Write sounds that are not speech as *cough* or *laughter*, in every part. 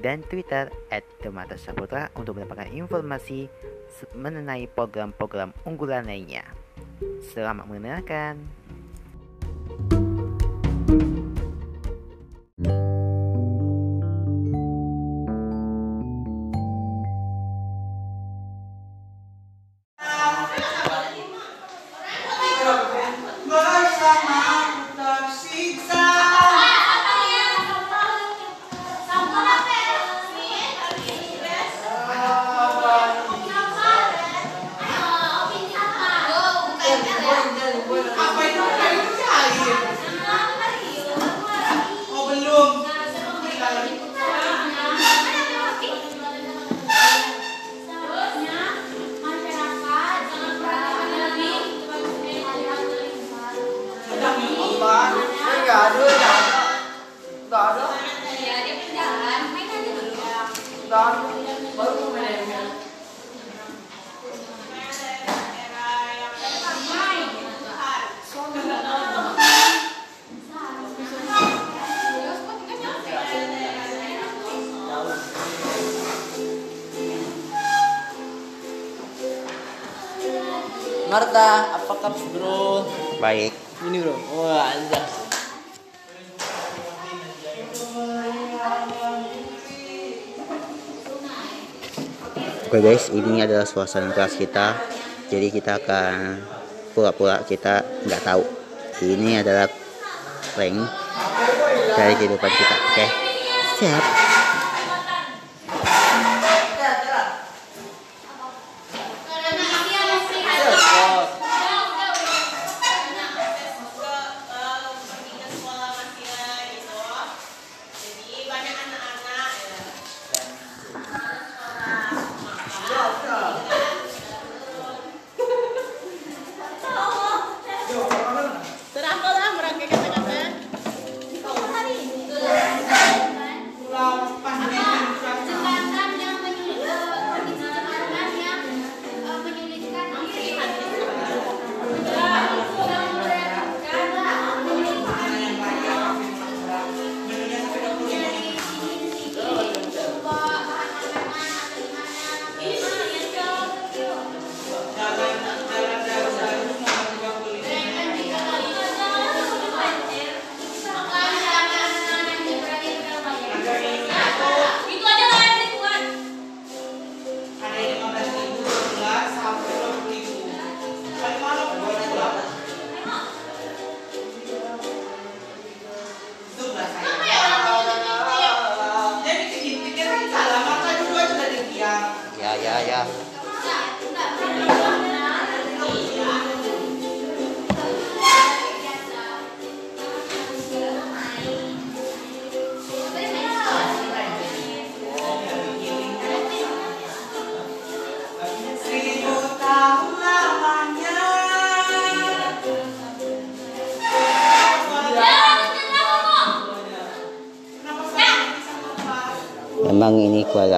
dan Twitter at Demata Saputra untuk mendapatkan informasi mengenai program-program unggulan lainnya. Selamat mendengarkan. Marta, apa kabar bro? Baik, Ini bro, wah anjas. Oke guys, ini adalah suasana kelas kita. Jadi kita akan pura-pura kita nggak tahu. Ini adalah prank dari kehidupan kita. Oke, siap.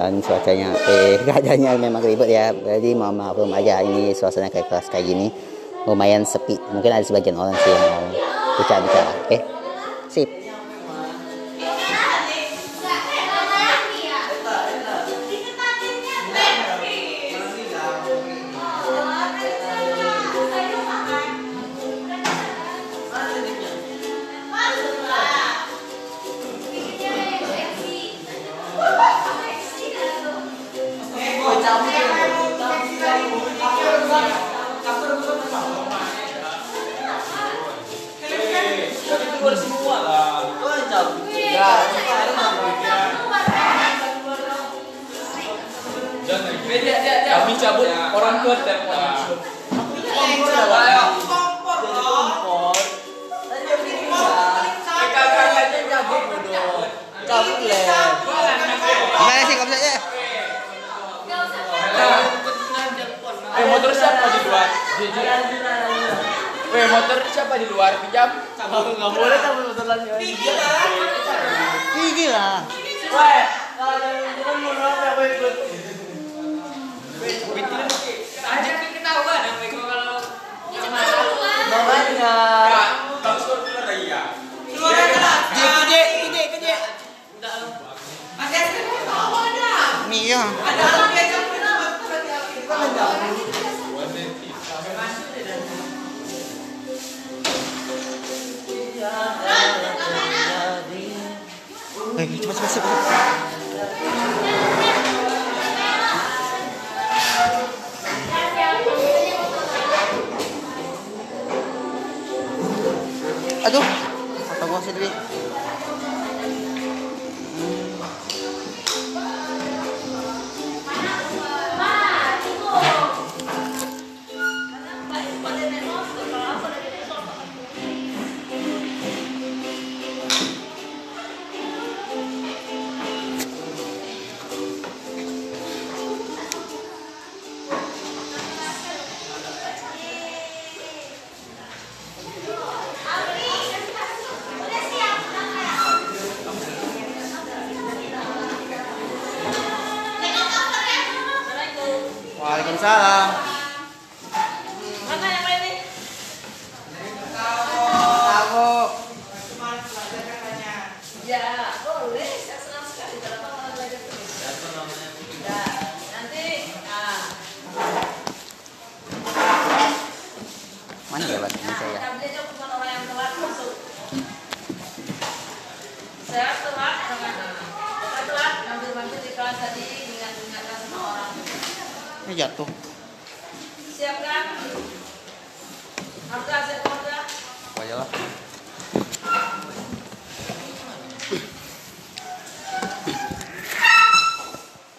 Keluargaan cuacanya eh *laughs* keadaannya memang ribet ya. Jadi mohon belum aja ini suasana kayak kelas kayak gini lumayan sepi. Mungkin ada sebagian orang sih yang mau bicara-bicara. Oke. Eh, cepat cepat cepat. Aduh, foto gua sendiri.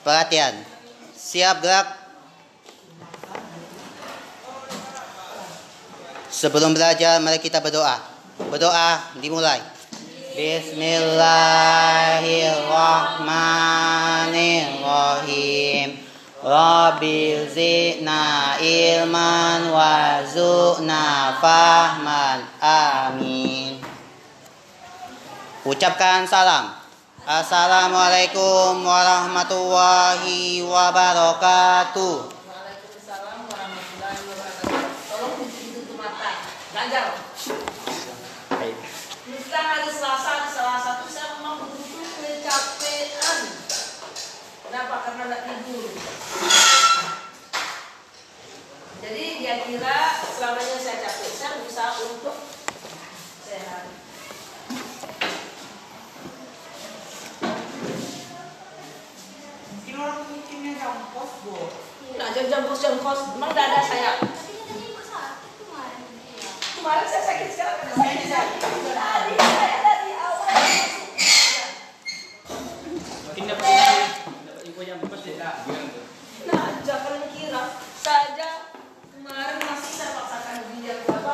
Perhatian. Siap gerak. Sebelum belajar, mari kita berdoa. Berdoa dimulai. Bismillahirrahmanirrahim. Rabbil zidna ilman warzuqna fahman. Amin. Ucapkan salam. Assalamualaikum warahmatullahi wabarakatuh. Waalaikumsalam warahmatullahi wabarakatuh. Tolong ditutup mata. Belajar. Kita hari Selasa, hari Selasa itu saya memang betul kecapean. Kenapa? Karena nggak tidur. Jadi dia kira selamanya saya capek. Saya berusaha untuk sehat. Nah, jam-jam bos jam kos, memang dada saya. Kemarin saya sakit sekarang saya sakit. Tadi saya dari awal. Makin dapat dapat info yang pasti lah. Nah, jangan kira saja kemarin masih saya paksakan dia apa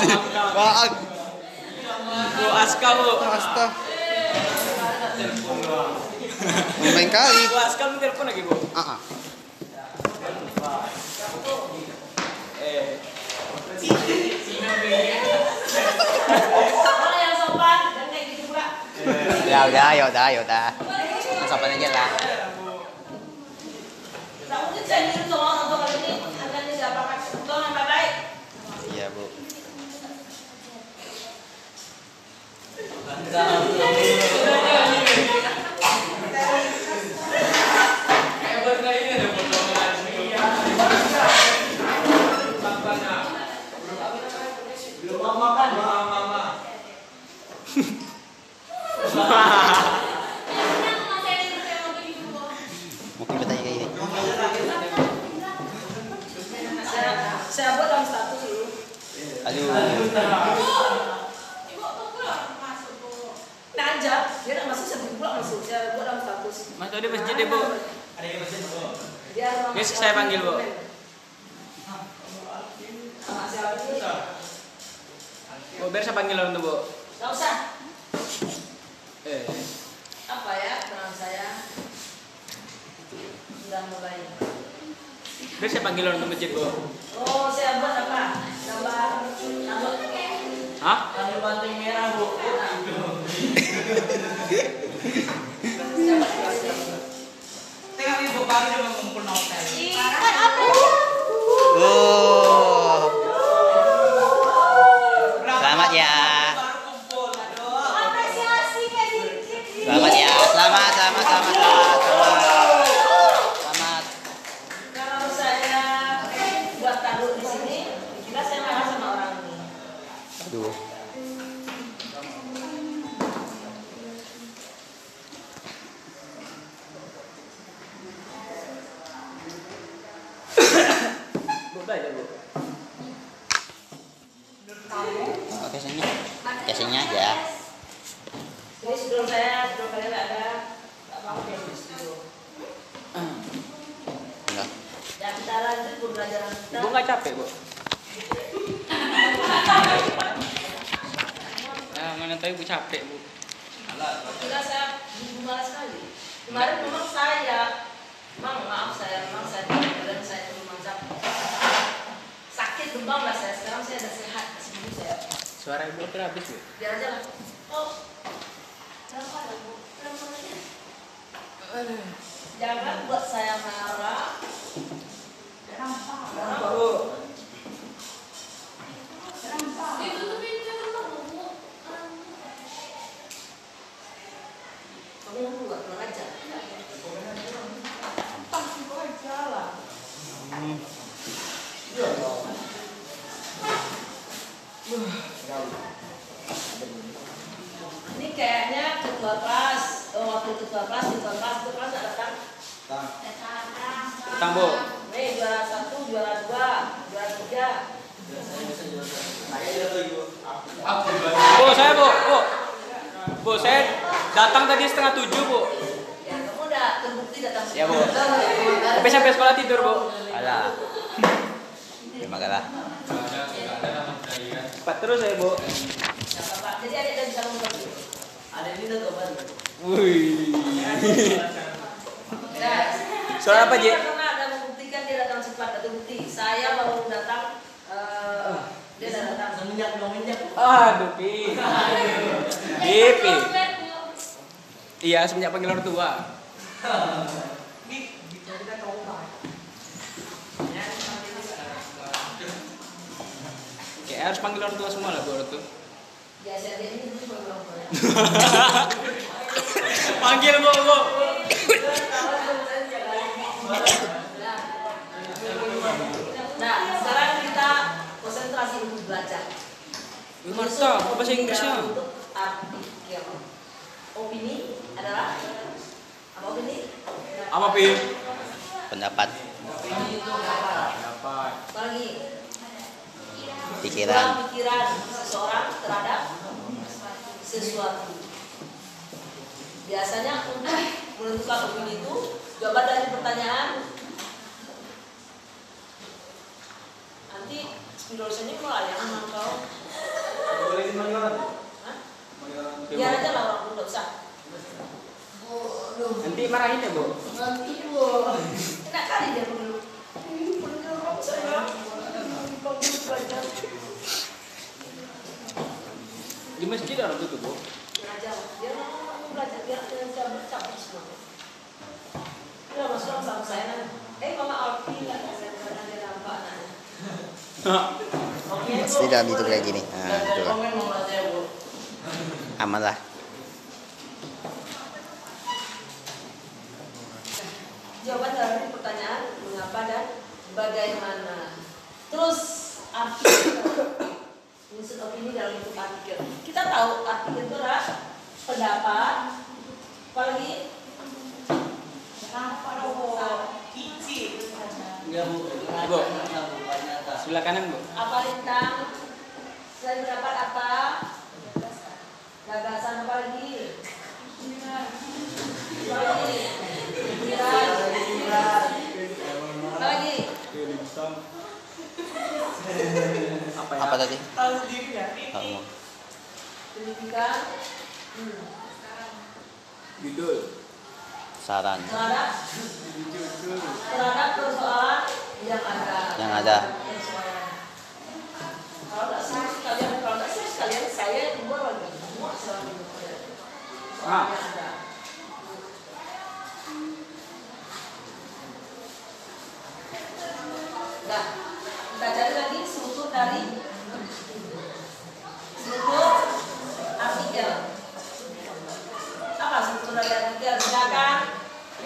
Merci. Aduh. Ibu tunggu lah masuk bu. Aja, dia nak masuk saya tunggu pula masuk. Saya buat dalam status. Mas tuh di masjid deh, Bu. Ada yang mesin bu. Dia saya panggil, Bu. Bu, biar saya panggil orang tuh, Bu. Gak usah. Eh, Apa ya peran saya? Sudah mulai. biar saya panggil orang tuh masjid, Bu. Oh, saya buat apa? Gambar. Hah? Ambil banting merah bu. Tengok ibu baru dia mengumpul novel. Kan apa? Oh. Ibu nggak capek, Bu? Ah, mana tahu Ibu capek, Bu. Kira saya malas sekali. Kemarin memang saya, memang maaf saya, memang saya dan saya itu memang sakit. Sakit demam lah saya. Sekarang saya sudah sehat, sembuh saya. Suara Ibu hampir habis, Bu. Biar aja lah. Oh, Berapa ada, Bu? Berapa ada? jangan buat saya marah. Kenapa, Ini kayaknya ketua kelas, oh, waktu ketua kelas, ketua kelas, ketua kelas nggak datang. Utang, Bu. Nih juara satu, juara dua, juara tiga. Bu, saya, Bu. Bu. Bu, saya datang tadi setengah tujuh, Bu. Ya kamu udah terbukti datang. Ya, Bu. Tapi sampai sekolah tidur, Bu. Alah. Terima kasih. Cepat terus ya, Bu. Jadi adik dan bisa ngomong Ada ini tuh kapan? Wih. Ya. Soal apa, Ji? Saya pernah ada membuktikan dia datang cepat, ada bukti. Saya baru datang, eh, dia sudah datang. Semenjak dong minyak. Aduh, Pi. Pi. Iya, semenjak panggil orang tua. Kayak harus panggil orang tua semua lah, Bu, orang tua. Ya saya dia ini dulu baru orang tua. *laughs* Panggil, Bu, Bu. Nah, sekarang kita konsentrasi untuk belajar. Mantap. Apa bahasa Inggrisnya? Artikel. Opini adalah apa opini? Apa, Pi? Pendapat, Dapat. Apa lagi? pikiran, pikiran seseorang terhadap sesuatu. Biasanya untuk menentukan opini itu jawaban dari pertanyaan nanti spidolsennya mulai yang mantau. Boleh dipanggil orang? Biar aja lah orang usah. Nanti marahin ya, Bu. Enak kali dia dulu. Saya panggil belajar. Di masjid orang tuh, Bu. belajar biar kamu belajar biar bisa bercakap semua udah masuk sama saya nanti eh mama Alfi nggak ada nampak Bu. Pasti dalam itu kayak gini. Nah. Aman lah. jawaban dari pertanyaan mengapa dan bagaimana terus artikel menyusun opini dalam bentuk artikel kita tahu artikel itu adalah pendapat apalagi apa dong. Bu. Enggak bu. Sebelah kanan bu. Apa lintang? Selain mendapat apa? Gagasan apa lagi? Apa lagi? Pikiran. Apa lagi? Apa ya? Apa tadi? Tahu sendiri ya. Pendidikan. Hmm. Judul. Saran Terhadap terhadap persoalan yang ada. yang ada. Kalau nggak sih kalian kalau nggak sih kalian saya yang buat lagi semua selalu Ah. Nah, kita cari lagi struktur dari struktur artikel. Apa struktur dari artikel? Silakan.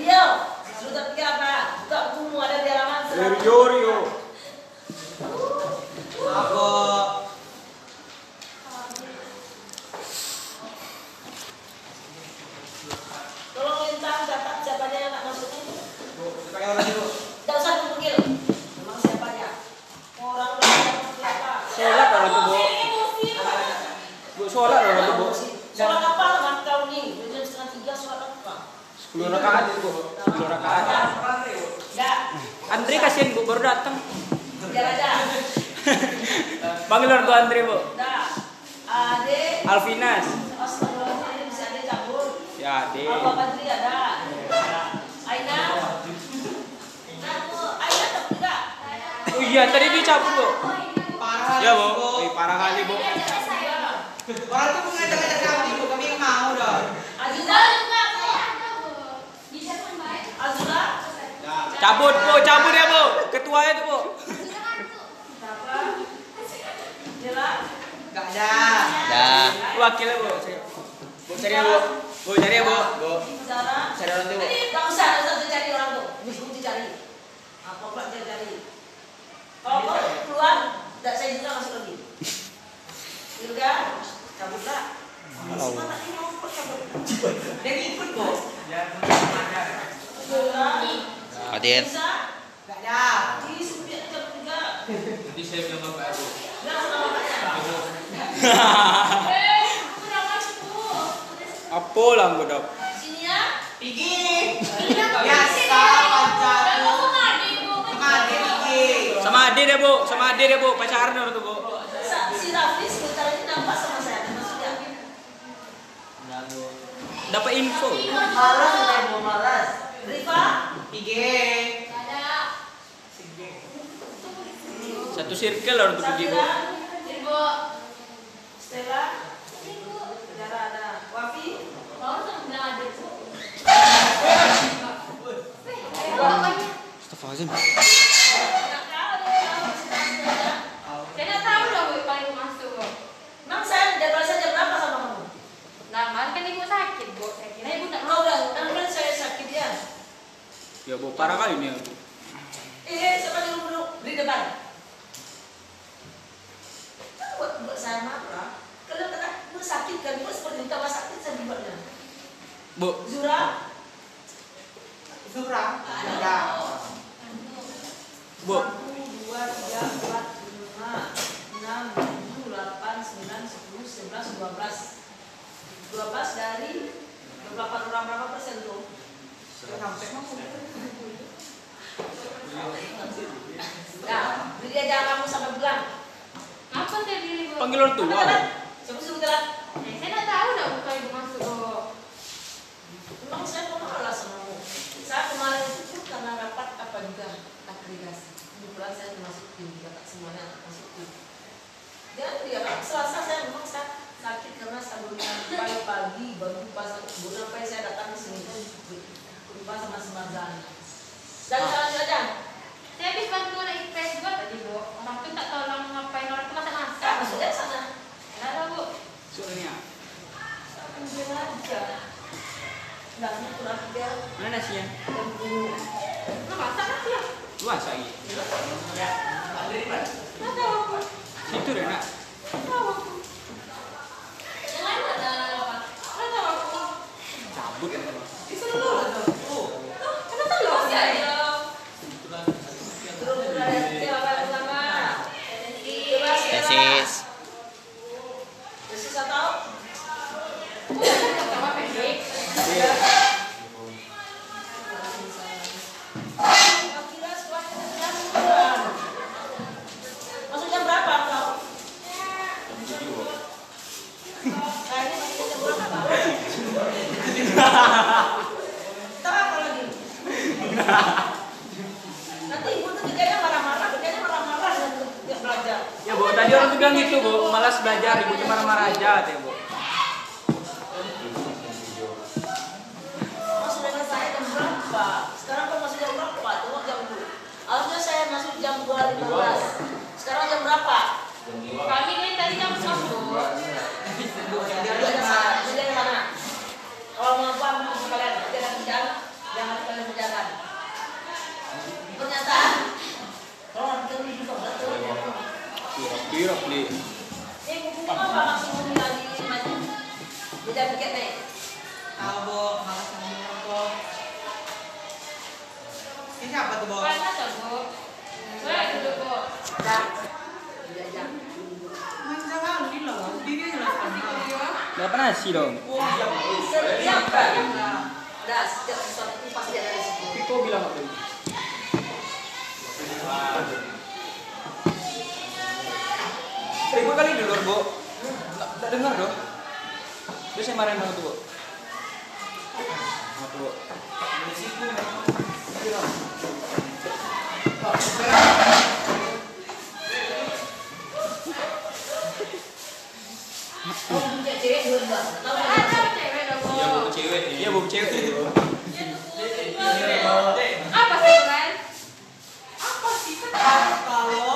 Rio, struktur artikel apa? Buka bukumu ada di halaman seratus. Rio Rio. Apa? Tolong lintang catat siapanya yang tak masuk ini. Pakai orang itu. Tidak usah dipanggil. Memang siapanya. Orang udah siapa? Sholat orang tuh bu. Bu sholat orang tuh bu. Sholat apa dengan kau nih? Jam setengah tiga sholat apa? Sepuluh rakaat itu bu. Sepuluh rakaat. Enggak, Andre kasihan bu baru datang. biar aja. Panggil orang tua Andre bu. Enggak. Ade, Alvinas. Astagfirullahaladzim, si Ade cabut. Ya Ade. Apa Badri ada? Aina? Aina tak enggak? Oh iya tadi dia cabut bu. Parah. Ya bu. Bu. Eh, parah kali bu. Orang tuh mengajak-ajak kami, bu. Kami yang mau dah. Aziza? Azura? Cabut bu, cabut ya bu. Ketuanya tuh bu. Siapa? Jela? Gak ada. Dah. Wakilnya bu. Bu cari ya bu. Bu cari ya bu. Bu. Zara? Cari orang tuh bu. Jadi tak usah, tak usah cari orang tuh. Mesti dicari. Apa pula dia cari? Kalau kau keluar, tidak saya juga masuk lagi. Gitu kan? Cabutlah. Semangat ini mau kok cabut. Dia ngikut, bu. Zara? Hadir. Bisa? Gak ada. Di supir cabut juga. Nanti saya bilang bapak bu. Enggak sama bapaknya. Apa lah? Sini ya. Pigi. Ke mana Pigi? Sama Ade deh bu, sama Ade deh bu, pacaran orang tuh bu. Si Rafli sebentar ini nampak sama saya. Maksudnya? Dapat info. Malas malas. Rifa? Pigi. Satu circle orang tuh pergi bu. Safira? Stella? Saudara ada. Wafi? Astagfirullahaladzim. Emang saya jadwal saya jam berapa sama kamu? Mau udah, kan saya sakit ya. Ya bu, parah kali ini. Bu. Eh, siapa dulu di depan? Kan buat buat saya marah. Kalau kata gue sakit kan, gue seperti tambah sakit saya dibuatnya. Bu, Zura? Zura. Ada. bu. dua, tiga, empat, lima, enam, tujuh, delapan, sembilan, sepuluh, sebelas, dua belas. Dua belas dari delapan orang berapa persen tuh? Sampai mau. Nah, beri dia jangan kamu sampai bulan. Panggil orang tua. Kata-kata, Siapa suruh jalan? Memang saya mau malas sama kamu. Saya kemarin itu karena rapat apa juga agregasi. Kebetulan saya termasuk tim juga tak semuanya masuk tim. Dan dia Pak, selasa saya memang saya sakit karena saya baru pagi-pagi baru lupa baru sampai saya datang ke sini tuh lupa sama semazan. Dan jalan aja. Saya habis bantu anak IPS juga tadi, Bu. Orang tuh tak tolong ngapain orang tuh masak-masak. Saya maksudnya sana. Kenapa, Bu? Saya ambil aja. Nggak kurang dia Mana nasinya? Nah, masak nasi ya? Luas lagi. Tahu aku. Situ deh nak. Tahu Yeah. terus yang marahin banget tuh tuh iya, cewek. Iya, cewek. Iya, apa sih, Apa sih? Kalau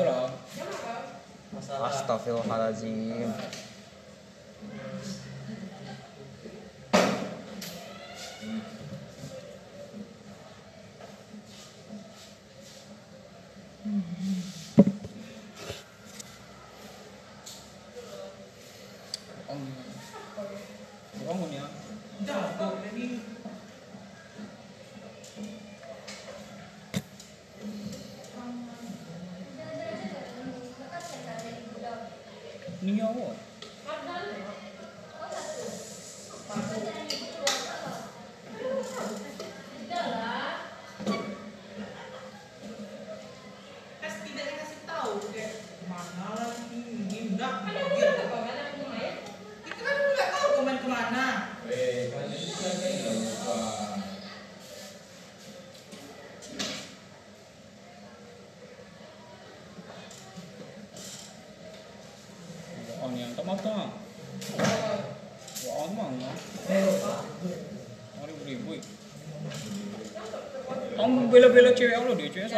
itu loh. Astagfirullahaladzim tomato. Wah, mana? Aduh, ribu. Kamu bela-bela cewek Allah deh, cewek.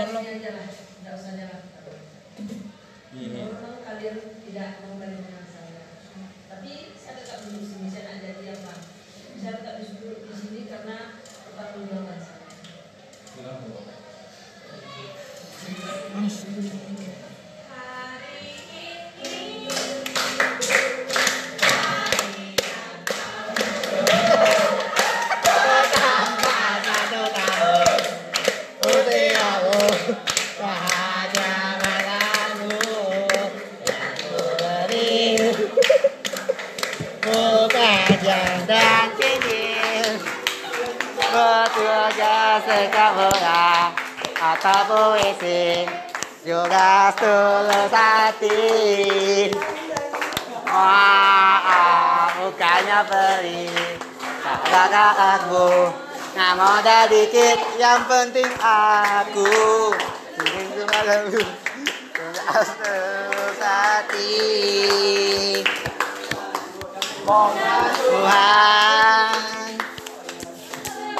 Kata puisi juga tulus hati Wah, bukannya beri. Kakak aku Nggak modal dikit. Yang penting aku. Ingin cuma lebih hati Tuhan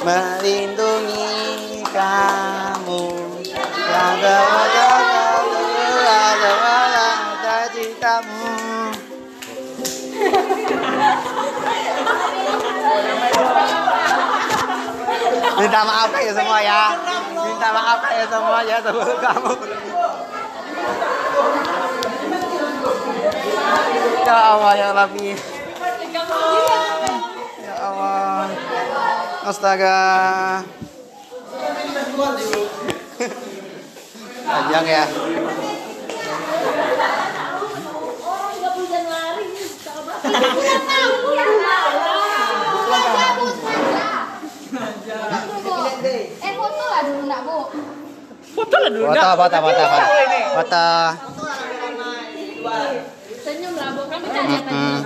melindungi kamu. Minta maaf ya semua ya. Minta maaf ya semua ya sebelum kamu. Ya Allah ya Rabbi. Ya Allah. Astaga. Panjang ya. Eh foto lah dulu nak bu. Foto lah dulu. Foto, foto, foto, foto. Foto. Senyum lah bu. Kami tak lihat tadi. Hmm.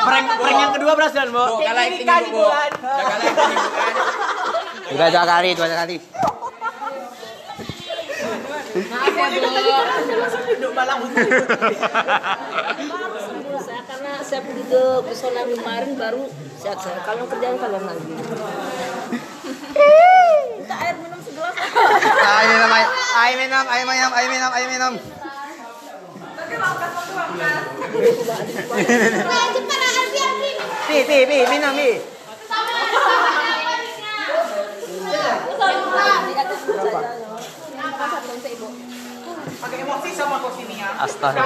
Prank prank yang kedua berhasil, Bu. Kalah acting Ibu, Bu. Udah kalah acting Ibu kan. Udah dua kali, dua kali. Maaf ya bu. Duduk malam saya karena saya pergi ke pesona kemarin baru sehat saya kalau kerjaan kalian lagi minta air minum segelas Ayo minum, ayo minum, ayo minum, ayo minum, ayo minum. Pi, pi, pi, minum, pi. pakai emosi sama. Astaga.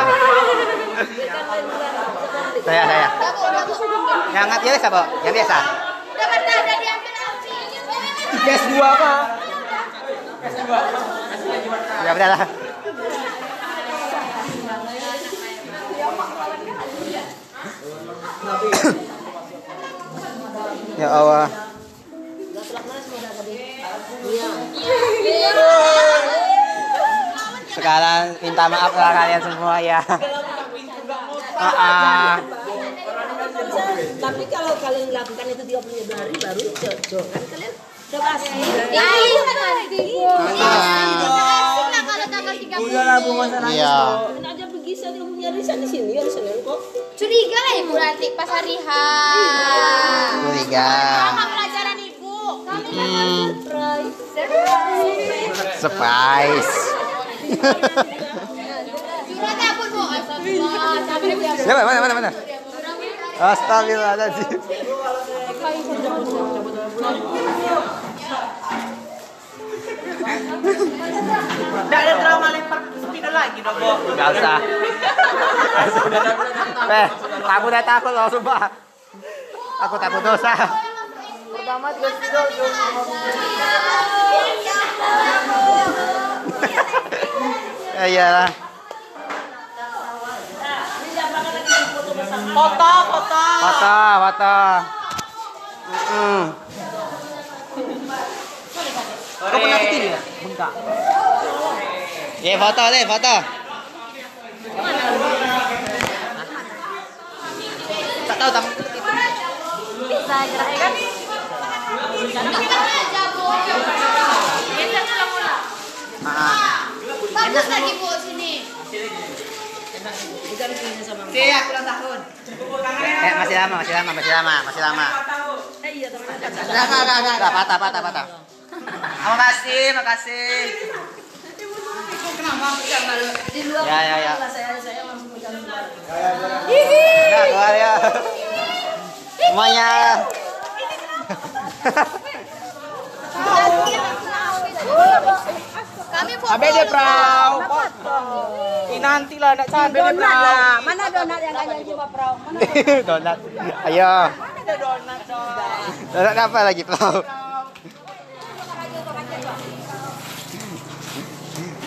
Saya, saya. Yang angkat ya siapa? Yang biasa. Dapat dah dah diambil Alfi. PS2 apa? Ya udah lah. Ya Allah. Sekarang minta maaf lah kalian semua ya. Ah, ah. tapi kalau kalian lakukan itu 32 hari baru cocok kan kalian coba sih Ya itu kan hari bu. Ah. Nah kalau tanggal 30. Iya. Kalian aja pergi saya punya risan di sini ya di sana kok Curiga lah ibu nanti pas hari H. Curiga. Pelajaran ibu. Kami Hmm, surprise. surprise. Surat apa bu? Astagfirullah. Sampai dia. Ya, mana mana mana. Astagfirullahaladzim. Tidak ada drama lempar spidol lagi dong, Bo. Gak usah. Eh, aku udah takut loh, sumpah. Aku takut dosa. Pertama juga spidol, Ya iyalah. Foto, foto. Foto, foto. Mm-mm. Kau pernah ketini ya? Bengkak. Ya foto deh, foto. Tak tahu tamu. Bisa pulang. Ah, Bagus lagi bu sini. Si, aku ulang tahun. eh masih lama, masih lama, masih lama, masih lama. eh iya teman Enggak, enggak, enggak, enggak, enggak, patah, patah, patah. Terima kasih, makasih. Kenapa? Jangan di luar Ya, ya, ya. saya saya langsung pegang luar Ya, keluar ya. Semuanya. Kami foto. Abe deh, Prau. Ini nanti lah, nak cabe deh, Prau. mana donat yang kalian perahu *laughs* mana Donat. Ayo. Ada donat. Donat apa lagi, Bro?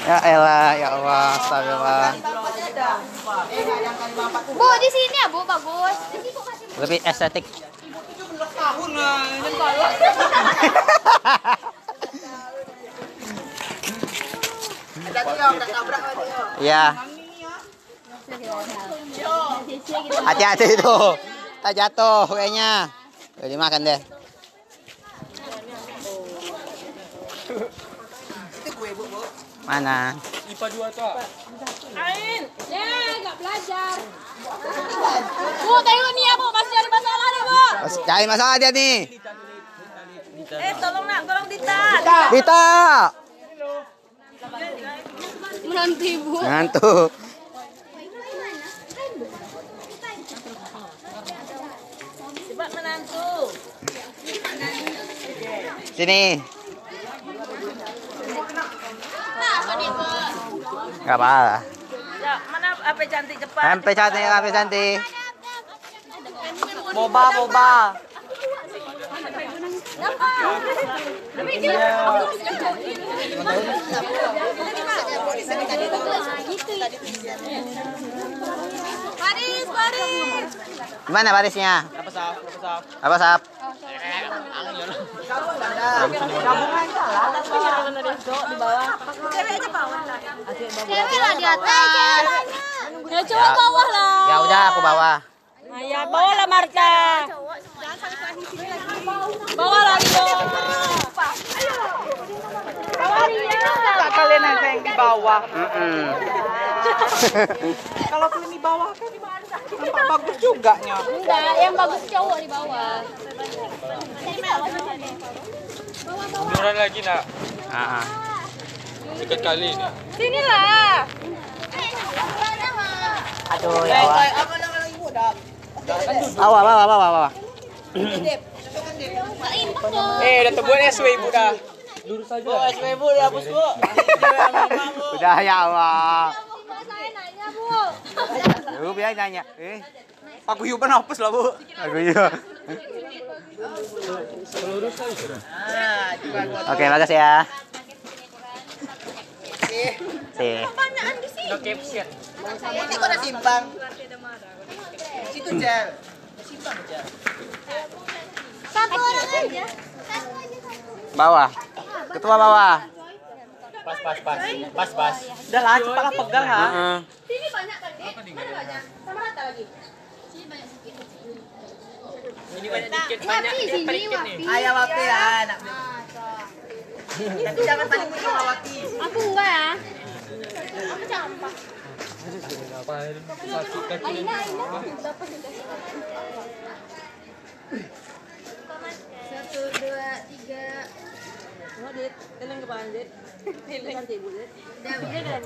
Ya elah, ya Allah, astagfirullah. Bu di sini ya bu bagus. Lebih estetik. 17 *laughs* tahun. Ya. Yo. Hati-hati itu. Tak jatuh kuenya. Udah dimakan deh. Mana? IPA 2 tuh. ah. Ya, nggak belajar. Bu, tengok nih ya, Bu. Masih ada masalah nih, Bu. Mas, cari masalah dia nih. Eh, tolong nak, tolong Dita. Dita. Menantu Ibu. Ngantu. Cepat menantu. Sini. Apa nih, Bu? Gak apa. Ya, mana apa cantik cepat. Sampai cantik, sampai cantik. Boba, boba. Paris, Paris. Gimana barisnya? Apa sap? Apa sap? Apa sap? Cewek lah di atas. Ya, cowok bawah lah. Ya udah aku bawa. Ya, bawa lah Marta. Bawa lagi dong. Tak kalian aja yang di bawah. Kalau kalian di bawah kan nampak bagus juga nya. Enggak, yang bagus cowok di bawah. Munduran lagi nak. Ah. Dekat kali ni. Sini lah. Aduh ya Allah. Bawa, bawa, bawa, bawa. Eh, dah terbuat SW ibu dah. Lurus saja. Oh, SW ibu dah hapus bu. Udah ya Allah. Saya nanya, Bu. Lu biar nanya. Eh, Aku yuk hapus lah bu. aku juga. Oke, makasih ya. Sih. Dah caption. Ini kok udah simpang. Situ gel. Satu orang aja. Bawah. Ketua bawah. Pas, pas, pas. Pas, pas. Udah lah, cepat lah pegang ha. Sini banyak kan, Dek? Mana banyak? Sama rata lagi. Sini banyak sedikit. Ini banyak dikit, Wapi banyak. sini, Wapi. Ayah wapi ya, nak. Ah, cok. Tapi jangan paling punya wapi. Aku enggak ya. Aku campak. Aina, Aina. Dapat dikasih. Satu, dua, tiga. Udah, udah,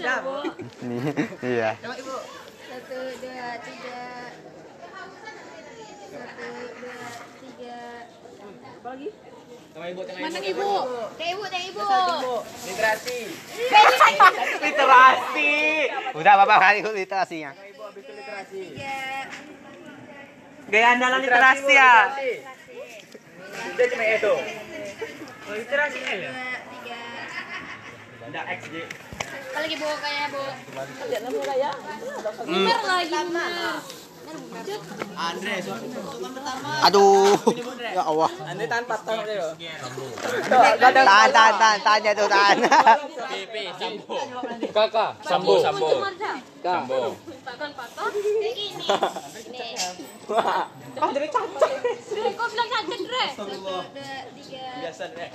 udah. Iya. Tiga. Satu, dua, tiga. Apa ibu? Ibu, ibu. Literasi. Literasi. Udah Bapak kali literasinya. Tiga. Gaya andalan literasi ya. Dia cuma itu. Literasi L ya. Tiga. Ada XJ. Apa lagi bu kayaknya bu? Lihat nama raya. Bener lagi bener. Aduh. Ya Allah. Anda tahan patah dia. Tahan, tahan, tahan, tahan ya tuh, tahan. PP Sambo. Kakak Sambo Sambo. Sambo. Patah patah. Kayak gini. Nih. Ah, jadi cacat. Dre, kau bilang cacat Dre. Biasa deh.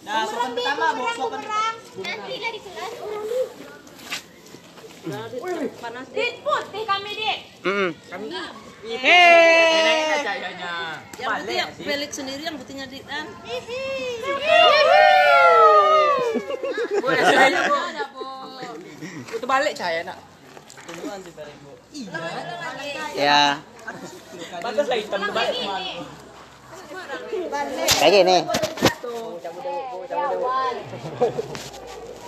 Nah, sopan pertama. Sopan Nanti lah di kelas. Dit putih kami dit. Mm-mm. Enak cahayanya. Yang putih yang Felix sendiri yang putihnya Dit kan. Boleh saya bu. Ada bu. Itu balik cahaya nak. Ya. Bagus lah hitam terbalik. Kayak gini.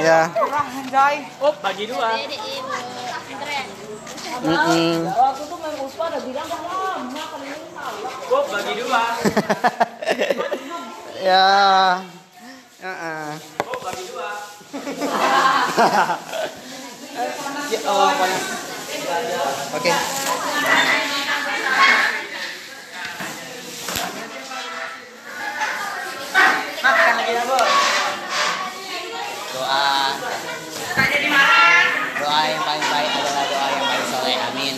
Ya. Oh, bagi dua. Tuh udah bilang lama kan ini salah. Oh, bagi dua. *laughs* ya. Heeh. Oh, bagi dua. ya. Oke. Makan lagi ya, Bu. Doa. Doa yang paling baik adalah doa yang paling soleh. Amin.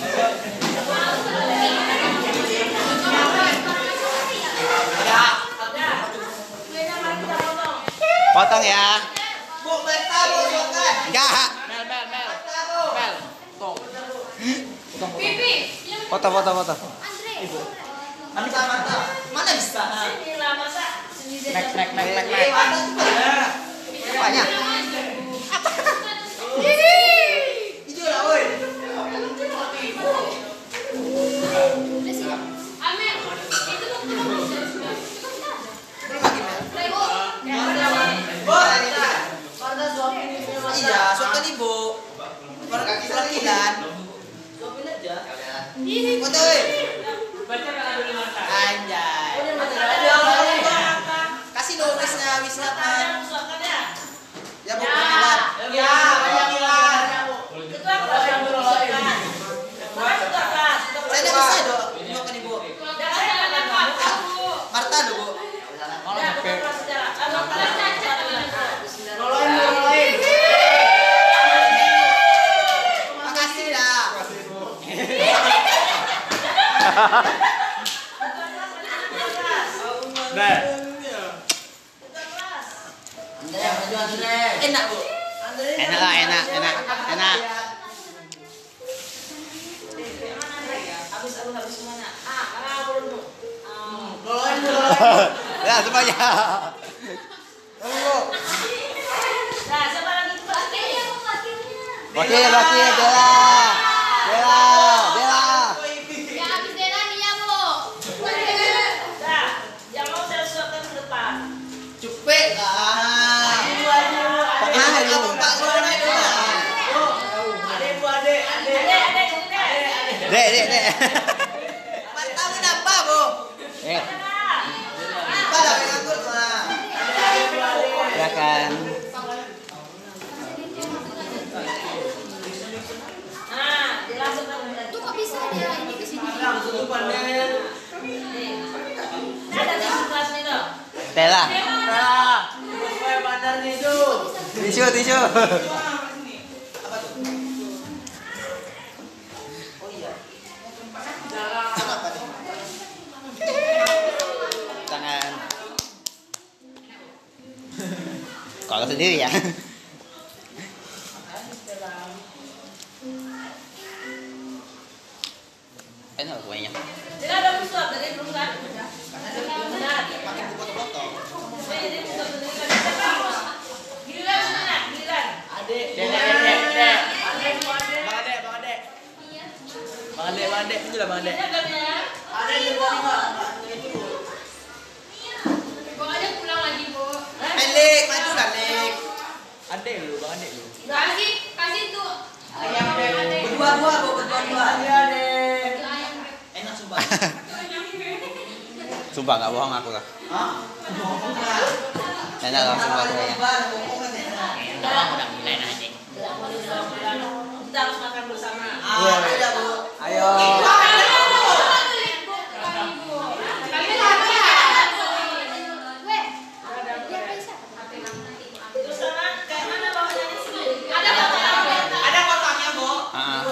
Potong ya. Enggak. Mel. Foto, foto, foto. Andre. Manta, manta. Mana bisa? Ini lah masa sendiri. Nek, nek, nek, nek, Eh, nek. manta tuh pada. Banyak. Kasih wisnya kan. Ya, Bu. Ya, banyak bilang. Saya tidak bisa dong. Makan ibu. Marta dong, Bu. Makasih dah. Nah, Enak, Bu. Enak lah, enak, enak, enak. Habis habis habis mana? Ah, ah, belum. *laughs* Ya, semuanya. Nah, siapa lagi tuh? Wakil, wakil, Bella. Bella, Bella. Ya habis Dela nih ya, Bu. Nah, yang mau saya suapkan ke depan. Cepet lah. Ah. Pak dulu. Bu. Adek, adek, adek. Dek, dek, dek. Supaya bandar nih tuh. Tisu, Kalau sendiri ya. Enak kuenya. Ada dari belum kan? Pakai buku? Giliran mana? Giliran. Ade. Dek. Ade, Bu, ade. Bang Ade, Bang Ade. Bang Ade, Bang Ade. Bang Ade. Ini kan ya. Ade juga nih, Bang. Pokoknya pulang lagi, Bu. Eh, Lek, maju lah, Lek. Ade lu, Bang Ade lu. Kasih, kasih tuh. Berdua-dua, Bu, berdua-dua. Ade, Ade. Ayam rep. Enak sumpah. Sumpah nggak bohong aku lah. Hah? Bohong lah. Enak lah sumpah kuenya. Bohong kan enak. Kita harus makan bersama. Ah, ada, Bu. Ayo. Kami lagi ya. Weh, dia bisa. Terus sekarang kayak mana bawahnya di sini? Ada kotaknya. Ada kotaknya, Bu. Ah.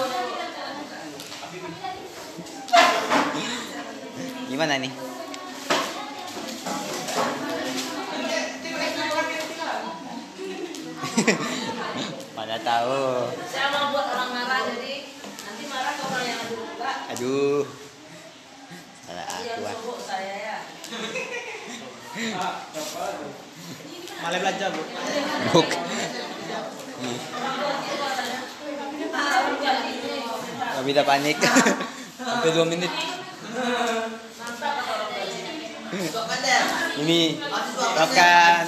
Gimana nih? Tahu. Saya mau buat orang marah jadi nanti marah ke orang yang ada luka. Aduh. Aduh. Salah aku. ah. Malah belanja, Bu. Buk. Kami udah panik. *laughs* Sampai dua menit. Ini makan.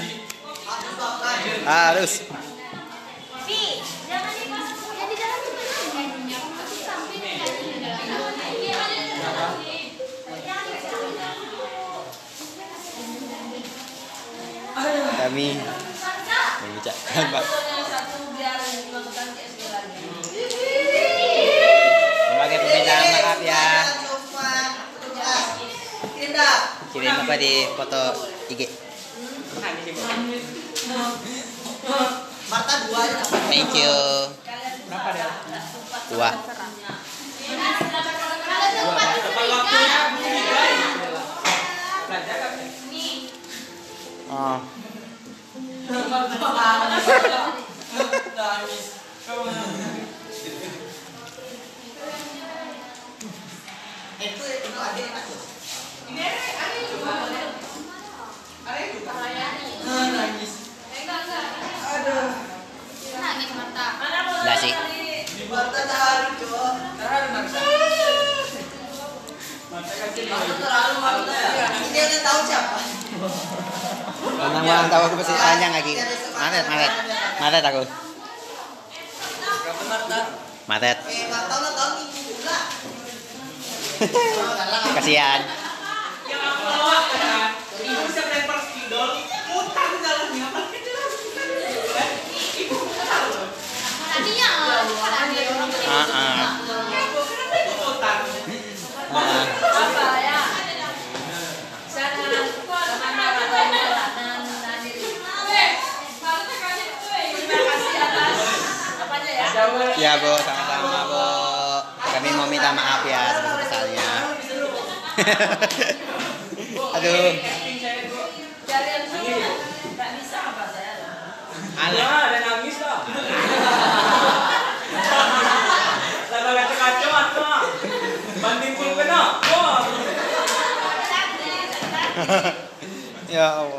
Harus Kami mengucapkan Pak. Sebagai permintaan maaf ya. Kirim apa di foto IG. Marta dua. Thank you. Dua. Kan? Oh. Ah, nangis. Aduh. Enggak sih. Marta terharu, Cok. Terharu Marta. Marta kasih Marta terharu, Marta. Ini yang tahu siapa? *laughs* Orang orang tahu aku pasti tanya lagi. Maret, Maret. Maret aku. Ulang tahun pula. Kasihan. Yang aku bawa kan. Ibu bisa lempar spidol. Utang jalannya. Ibu kenal loh. Ah, ah. Kenapa ibu utang? Ah, ah. Ya Bu, sama-sama Bu. Kami mau minta maaf ya sebesar-besarnya. *laughs* Aduh. Alah, ada nangis lah. Lama kacau-kacau atau banding pun kena. Ya Allah.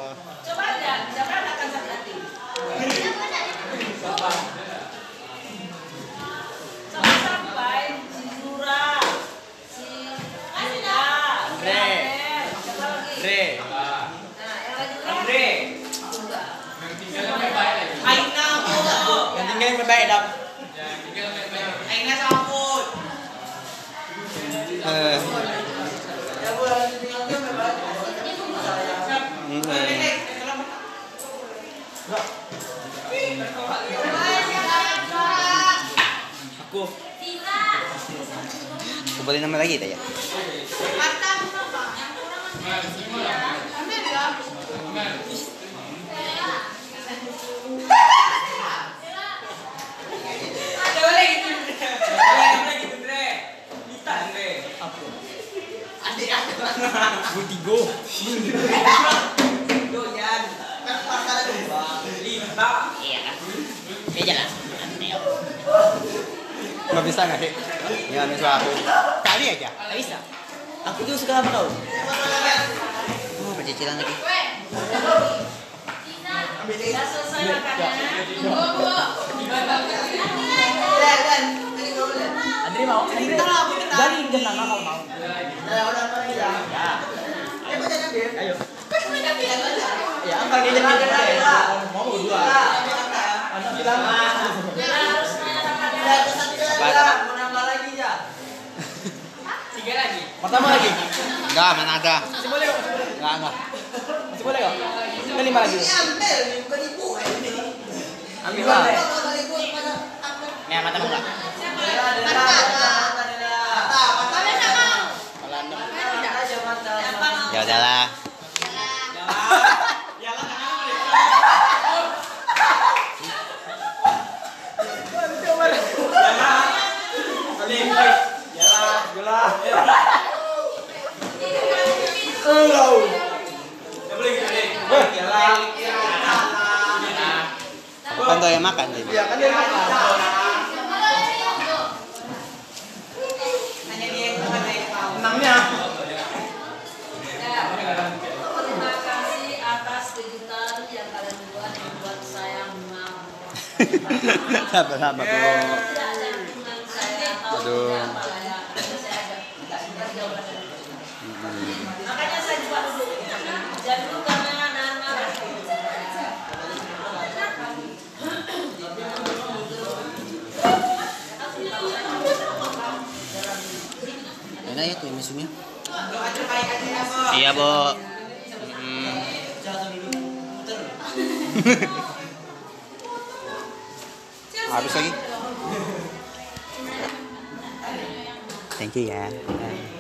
Nama lagi tak ya? Butigo. Doyan. Kan Marta ada dua. Lima. Nggak bisa nggak sih? Ya, ini suatu. Kali aja. Nggak bisa. Aku juga suka sama kau. Oh, pencicilan lagi. Andre mau? Kalau mau. Apa lagi ya? Ayo. Dia ya. Mau. Anak bilang. Ya, jalan Apa, bilang, apa? mau nambah lagi ya. Tiga lagi. Pertama lagi. Enggak, mana ada. Masih boleh kok. Enggak, enggak. Masih boleh kok. Kita lima lagi. Ini ambil, ini bukan ibu. eh, ini. Ambil lah. Nih, mata buka. Ya udahlah. Ya yalah. Panto yang makan jadi. Iya kan dia makan. Terima kasih atas kejutan yang kalian buat buat saya mau. *laughs* Sabar sabar. Aduh. Ya tuh mesunya. Iya bu. Habis lagi. Thank you ya. Bye.